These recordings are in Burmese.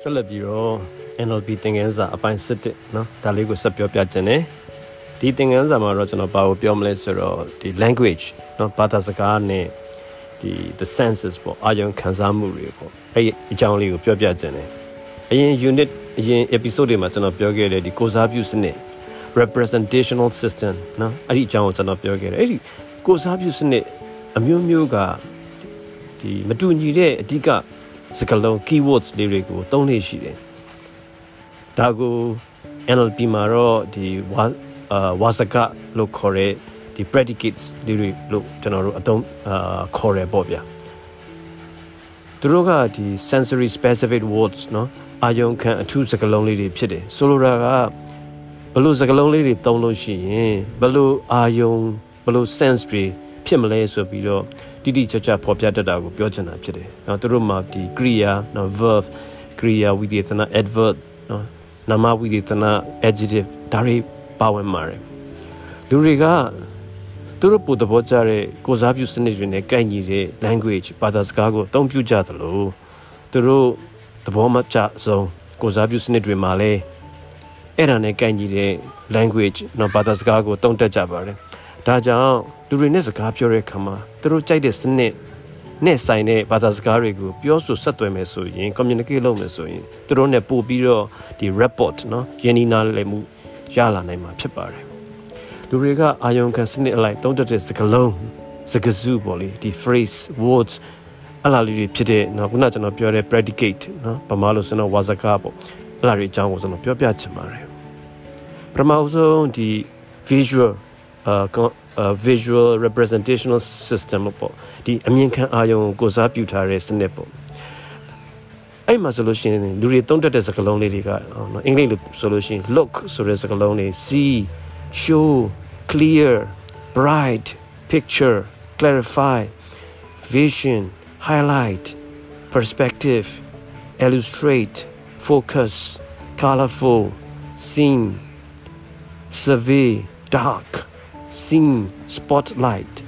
ဆက်လက်ပြီးတော့ NLP သင်ခန်းစာအပိုင်း7เนาะဒါလေးကိုဆက်ပြောပြခြင်းနဲ့ဒီသင်ခန်းစာမှာတော့ကျွန်တော်ဘာကိုပြောမလဲဆိုတော့ဒီ language เนาะဘာသာစကားနဲ့ဒီ the senses ပေါ့အာယုံခံစားမှုတွေပေါ့အဲ့ဒီအကြောင်းလေးကိုပြောပြခြင်းနဲ့အရင် unit အရင် episode တွေမှာကျွန်တော်ပြောခဲ့တဲ့ဒီကိုစားပြုစနစ် representational system เนาะအဲ့ဒီအကြောင်းကိုကျွန်တော်ပြောခဲ့တယ်အဲ့ဒီကိုစားပြုစနစ်အမျိုးမျိုးကဒီမတူညီတဲ့အဓိက စကားလုံး keywords လေးတွေကိုသုံးနေရှိတယ်ဒါကို NLP မှာတော့ဒီဝါဝါစကလို့ခေါ်တဲ့ဒီ predicates လေးတွေလို့ကျွန်တော်တို့အသုံးအာခေါ်ရပေါ့ဗျာသူတို့ကဒီ sensory specific words နော်အာယုံခံအထူးစကားလုံးလေးတွေဖြစ်တယ်ဆိုလိုတာကဘလို့စကားလုံးလေးတွေသုံးလို့ရှိရင်ဘလို့အာယုံဘလို့ sense တွေဖြစ်မလဲဆိုပြီးတော့ တိတိကျကျဖော်ပြတတ်တာကိုပြောချင်တာဖြစ်တယ်။နော်သူတို့မှာဒီကရိယာနော် verb ကရိယာဝိသေသနာ adverb နော်နာမဝိသေသနာ adjective ဒါတွေပါဝင်ပါတယ်။လူတွေကသူတို့ပို့သဘောကျတဲ့ကိုစားပြုစနစ်တွေနဲ့ကိုက်ညီတဲ့ language ဘာသာစကားကိုအသုံးပြုကြသလိုသူတို့သဘောမကျဆုံးကိုစားပြုစနစ်တွေမှာလည်းအဲ့ဒါနဲ့ကိုက်ညီတဲ့ language နော်ဘာသာစကားကိုသုံးတတ်ကြပါတယ်။ ဒါကြောင့်လူတွေနဲ့စကားပြောတဲ့အခါမှာသူတို့ကြိုက်တဲ့စနစ်နဲ့ဆိုင်တဲ့ဘာသာစကားတွေကိုပြောဆိုဆက်သွယ်မယ်ဆိုရင် communicate လုပ်မယ်ဆိုရင်သူတို့နဲ့ပို့ပြီးတော့ဒီ report เนาะယင်းနီနာလည်းမှုရလာနိုင်မှာဖြစ်ပါတယ်လူတွေကအာယုံခံစနစ်အလိုက်တုံးတက်တဲ့စကားလုံးစကားစုပေါ့လေဒီ phrase words အလားလေးတွေဖြစ်တဲ့နော်ခုနကျွန်တော်ပြောတဲ့ predicate နော်ဗမာလို့ဆိုတော့ဝါစကားပေါ့အလားတွေအကြောင်းကိုကျွန်တော်ပြောပြချင်ပါတယ်ပထမဆုံးဒီ visual အာ visual representational system ပေါ့ဒီအမြင်ခံအာရုံကိုစားပြုထားတဲ့စနစ်ပေါ့အဲ့မှာဆိုလို့ရှိရင်လူတွေသုံးတတ်တဲ့စကားလုံးလေးတွေကနော်အင်္ဂလိပ်လိုဆိုလို့ရှိရင် look ဆိုတဲ့စကားလုံးတွေ see show clear bright picture clarify vision highlight perspective illustrate focus colorful scene survey dark scene, spotlight,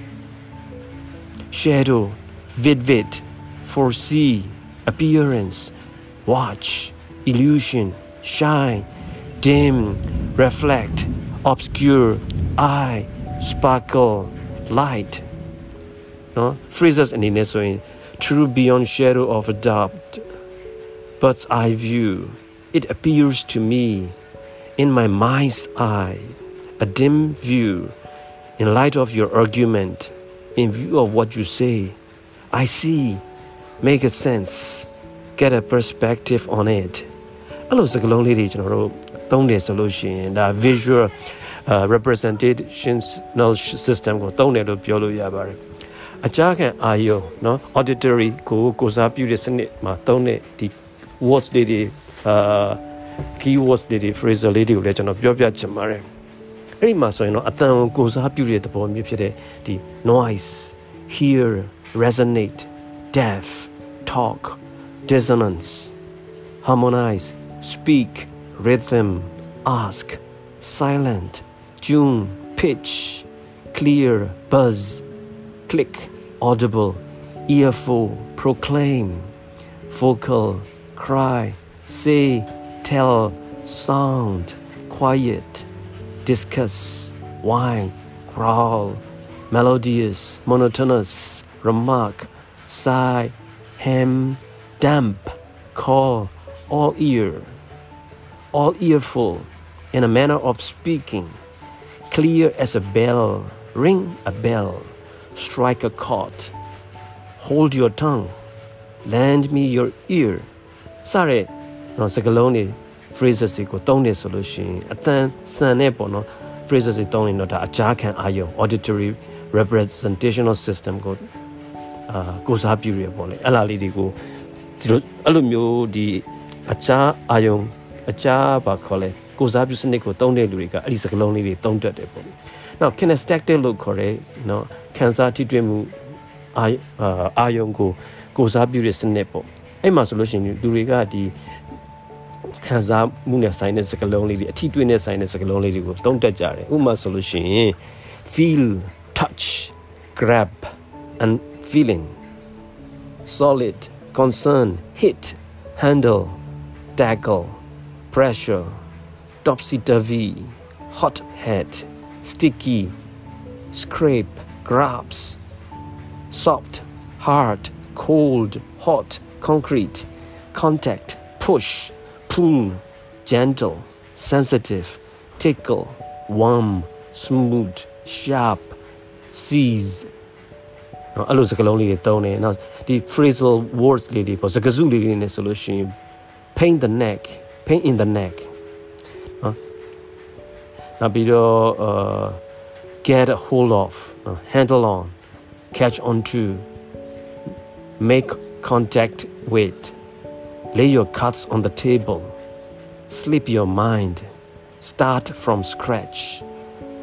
shadow, vivid, foresee, appearance, watch, illusion, shine, dim, reflect, obscure, eye, sparkle, light. No? Phrases in this way, true beyond shadow of a doubt, bird's eye view. It appears to me in my mind's eye, a dim view in light of your argument, in view of what you say, I see, make a sense, get a perspective on it အဲ့လိုစကားလုံးလေးတွေကျွန်တော်တို့သုံးတယ်ဆိုလို့ရှိရင်ဒါ visual uh, representations system ကိုသုံးတယ်လို့ပြောလို့ရပါတယ်အကြခံအာယုံเนาะ auditory ကိုကိုစားပြုတဲ့စနစ်မှာသုံးတဲ့ဒီ words လေးတွေအာ keywords လေးတွေ phrase လေးတွေကိုလည်းကျွန်တော်ပြောပြချင်ပါတယ် အဲ့ဒီမှာဆိုရင်တော့အတန်ကိုကိုစားပြုတဲ့သဘောမျိုးဖြစ်တဲ့ဒီ noise hear resonate deaf talk dissonance harmonize speak rhythm ask silent tune pitch clear buzz click audible earful proclaim vocal cry say tell sound quiet discuss, whine, growl, melodious, monotonous, remark, sigh, hem, damp, call, all ear, all earful, in a manner of speaking, clear as a bell, ring a bell, strike a chord, hold your tongue, lend me your ear. Sorry, non နော်စ ကလုံးတွေ phrases ကိုသုံးနေဆိုလို့ရှိရင်အတန်ဆန်နဲ့ပေါ့နော် phrases တွေသုံးရင်တော့ဒါအကြားခံအာယုံ auditory representational system ကိုအာကိုစားပြုရပေါ့လေအဲ့လားလေးတွေကိုဒီလိုအဲ့လိုမျိုးဒီအကြားအာယုံအကြားပါခေါ်လဲကိုစားပြုစနစ်ကိုသုံးတဲ့လူတွေကအဲ့ဒီစကလုံးလေးတွေသုံးတတ်တယ်ပေါ့။ Now kinesthetic လို့ခေါ်တဲ့နော်ခံစားထိတွေ့မှုအာအာယုံကိုကိုစားပြုတဲ့စနစ်ပေါ့။အဲ့မှာဆိုလို့ရှိရင်လူတွေကဒီ ခံစားမှုနဲ့ဆိုင်တဲ့စကားလုံးလေးတွေအထီးတွေ့နဲ့ဆိုင်တဲ့စကားလုံးလေးတွေကိုတုံးတက်ကြတယ်ဥပမာဆိုလို့ရှိရင် feel touch grab and feeling solid concern hit handle obstacle pressure topsy turvy hot head sticky scrape grabs soft hard cold hot concrete contact push pull gentle sensitive tickle warm smooth sharp seize နော်အဲ့လိုစကားလုံးလေးတွေသုံးတယ်နောက်ဒီ phrasal words လေးတွေပေါ့စကားစုလေးတွေနဲ့ဆိုလို့ရှိရင် pain the neck pain in the neck နော်နောက်ပြီးတော့ uh get a hold of uh, handle on catch on to make contact with Lay your cards on the table. Sleep your mind. Start from scratch.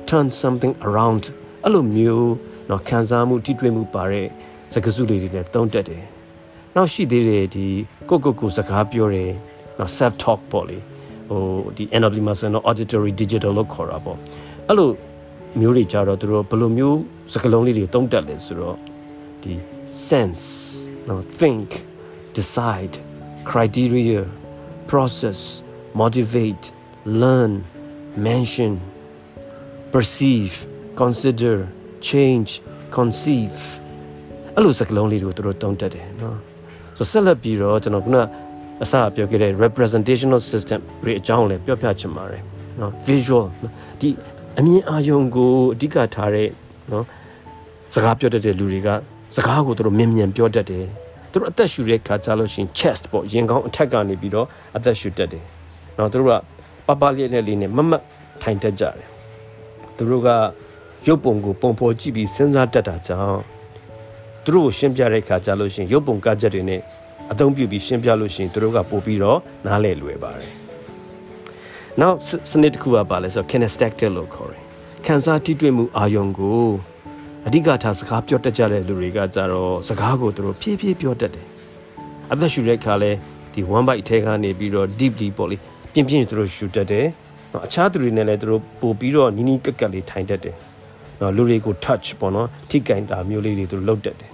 Turn something around အဲ့လိုမျိုးနော်ခံစားမှုတိတွေ့မှုပါတဲ့စကားစုလေးတွေနဲ့တုံးတက်တယ်။နောက်ရှိသေးတယ်ဒီကိုကိုကိုစကားပြောတယ်နော် self talk ပေါ့လေဟိုဒီ NLP မှာဆိုတော့ auditory digital လို့ခေါ်တာပေါ့အဲ့လိုမျိုးတွေကြတော့သူတို့ဘယ်လိုမျိုးစကားလုံးလေးတွေတုံးတက်လဲဆိုတော့ဒီ sense နော် think decide criteria process motivate learn mention perceive consider change conceive အဲ့လိုစကားလုံးလေးတွေကိုသူတို့တုံးတက်တယ်နော်ဆိုဆက်လက်ပြီးတော့ကျွန်တော်ခုနအစပြောခဲ့တဲ့ representational system တွေအကြောင်းလည်းပြောပြချင်ပါတယ်နော် visual ဒီအမြင်အာရုံကိုအဓိကထားတဲ့နော်စကားပြောတတ်တဲ့လူတွေကစကားကိုသူတို့မြင်မြန်ပြောတတ်တယ် သူတို့အသက်ရှူတဲ့ခါကြလို့ရှိရင် chest ပေါ့ရင်ကောင်းအထက်ကနေပြီးတော့အသက်ရှူတတ်တယ်နော်သူတို့ကပပလေးနဲ့လေးနဲ့မမတ်ထိုင်တတ်ကြတယ်သူတို့ကရုပ်ပုံကိုပုံဖော်ကြည့်ပြီးစဉ်းစားတတ်တာကြောင့်သူတို့ကိုရှင်းပြတဲ့ခါကြလို့ရှိရင်ရုပ်ပုံကချက်တွေနဲ့အသုံးပြုပြီးရှင်းပြလို့ရှိရင်သူတို့ကပို့ပြီးတော့နားလည်လွယ်ပါတယ်။နောက်စနစ်တစ်ခုကပါလဲဆိုတော့ kinesthetic လို့ခေါ်တယ်။ခံစားထိတွေ့မှုအာယုံကို အဓိကထားစကားပြောတတ်ကြတဲ့လူတွေကကြတော့စကားကိုသူတို့ဖြည်းဖြည်းပြောတတ်တယ်။အသက်ရှူတဲ့ခါလဲဒီ one bite ထဲကနေပြီးတော့ deeply ပေါ့လေပြင်းပြင်းသူတို့ရှူတတ်တယ်။အခြားသူတွေနဲ့လည်းသူတို့ပို့ပြီးတော့နီးနီးကက်ကက်လေးထိုင်တတ်တယ်။နော်လူတွေကို touch ပေါ့နော်ထိကင်တာမျိုးလေးတွေသူလုပ်တတ်တယ်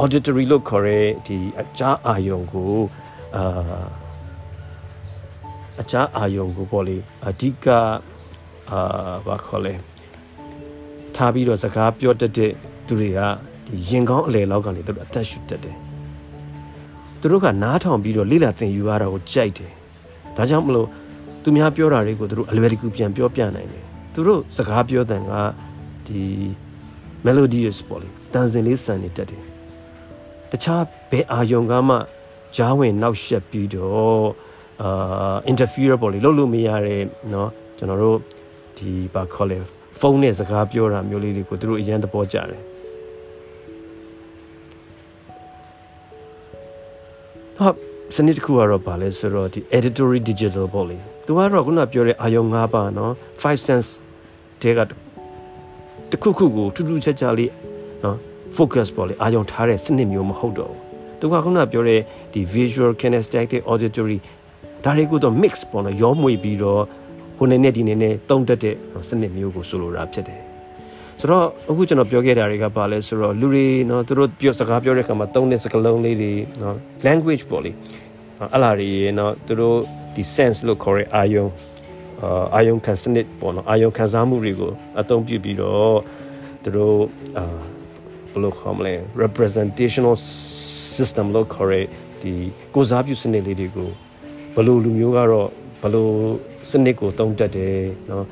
auditory လို့ခေါ်ရဲဒီအကြားအာယုံကိုအာအကြားအာယုံကိုပေါ့လေအဓိကအာဘာခေါ်လဲ ထားပြီးတော့စကားပြောတတ်တဲ့သူတွေကဒီရင်ကောင်းအလယ်လောက်ကနေသူတို့အသက်ရှူတတ်တယ်သူတို့ကနားထောင်ပြီးတော့လေ့လာသင်ယူရတာကိုကြိုက်တယ်ဒါကြောင့်မလို့သူများပြောတာတွေကိုသူတို့အလွယ်တကူပြန်ပြောပြနိုင်တယ်သူတို့စကားပြောတဲ့ကဒီ melodious ပေါ့လေတန်စင်လေးစံနေတတ်တယ်တခြားဘယ်အာယုံကမှဂျားဝင်နောက်ရှက်ပြီးတော့အာ interfere ပေါ့လေလုပ်လို့မရတဲ့เนาะကျွန်တော်တို့ဒီဘာခေါ်လဲ ဖုန်းနဲ့စကားပြောတာမျိုးလေးတွေကိုသူတို့အရန်သဘောကျတယ်။ဟာစနစ်တစ်ခုကတော့ဗာလဲဆိုတော့ဒီ editory digital ပေါ့လေ။ तू ကတော့ခုနပြောတဲ့အာယုံ၅ပါးနော်5 sense တဲကတခုခုကိုထူးထူးခြားခြားလေးနော် focus ပေါ့လေအာယုံထားတဲ့စနစ်မျိုးမဟုတ်တော့ဘူး။သူကခုနပြောတဲ့ဒီ visual kinesthetic auditory ဒါတွေကိုတော့ mix ပေါ့နော်ရောမွေပြီးတော့ ဟိုနေနဲ့ဒီနေနဲ့တုံးတက်တဲ့စနစ်မျိုးကိုဆိုလိုတာဖြစ်တယ်ဆိုတော့အခုကျွန်တော်ပြောခဲ့တာတွေကပါလဲဆိုတော့လူတွေเนาะသူတို့ပြောစကားပြောတဲ့အခါမှာတုံးတဲ့စကားလုံးလေးတွေเนาะ language ပေါ့လေအဲ့လာတွေเนาะသူတို့ဒီ sense လို့ခေါ်တဲ့အာယုံအာယုံခံစနစ်ပေါ့နော်အာယုံခံစားမှုတွေကိုအသုံးပြုပြီးတော့သူတို့အာဘယ်လိုခေါ်မလဲ representational system လို့ခေါ်တဲ့ဒီကိုစားပြုစနစ်လေးတွေကိုဘယ်လိုလူမျိုးကတော့ ဘယ်လိုစနစ်ကိုသုံးတတ်တယ်เนาะ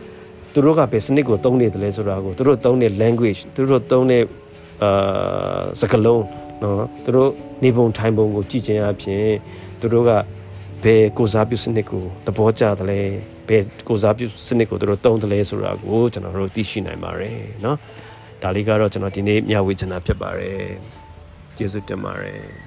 သူတို့ကဘယ်စနစ်ကိုသုံးနေတယ်လဲဆိုတာကိုသူတို့သုံးတဲ့ language သူတို့သုံးတဲ့အာစကားလုံးเนาะသူတို့နေပုံထိုင်ပုံကိုကြည့်ခြင်းအပြင်သူတို့ကဘယ်ကိုစားပြုစနစ်ကိုသဘောကျတယ်လဲဘယ်ကိုစားပြုစနစ်ကိုသူတို့တုံးတယ်လဲဆိုတာကိုကျွန်တော်တို့သိရှိနိုင်ပါတယ်เนาะဒါလေးကတော့ကျွန်တော်ဒီနေ့မျှဝေချင်တာဖြစ်ပါတယ်ကျေးဇူးတင်ပါတယ်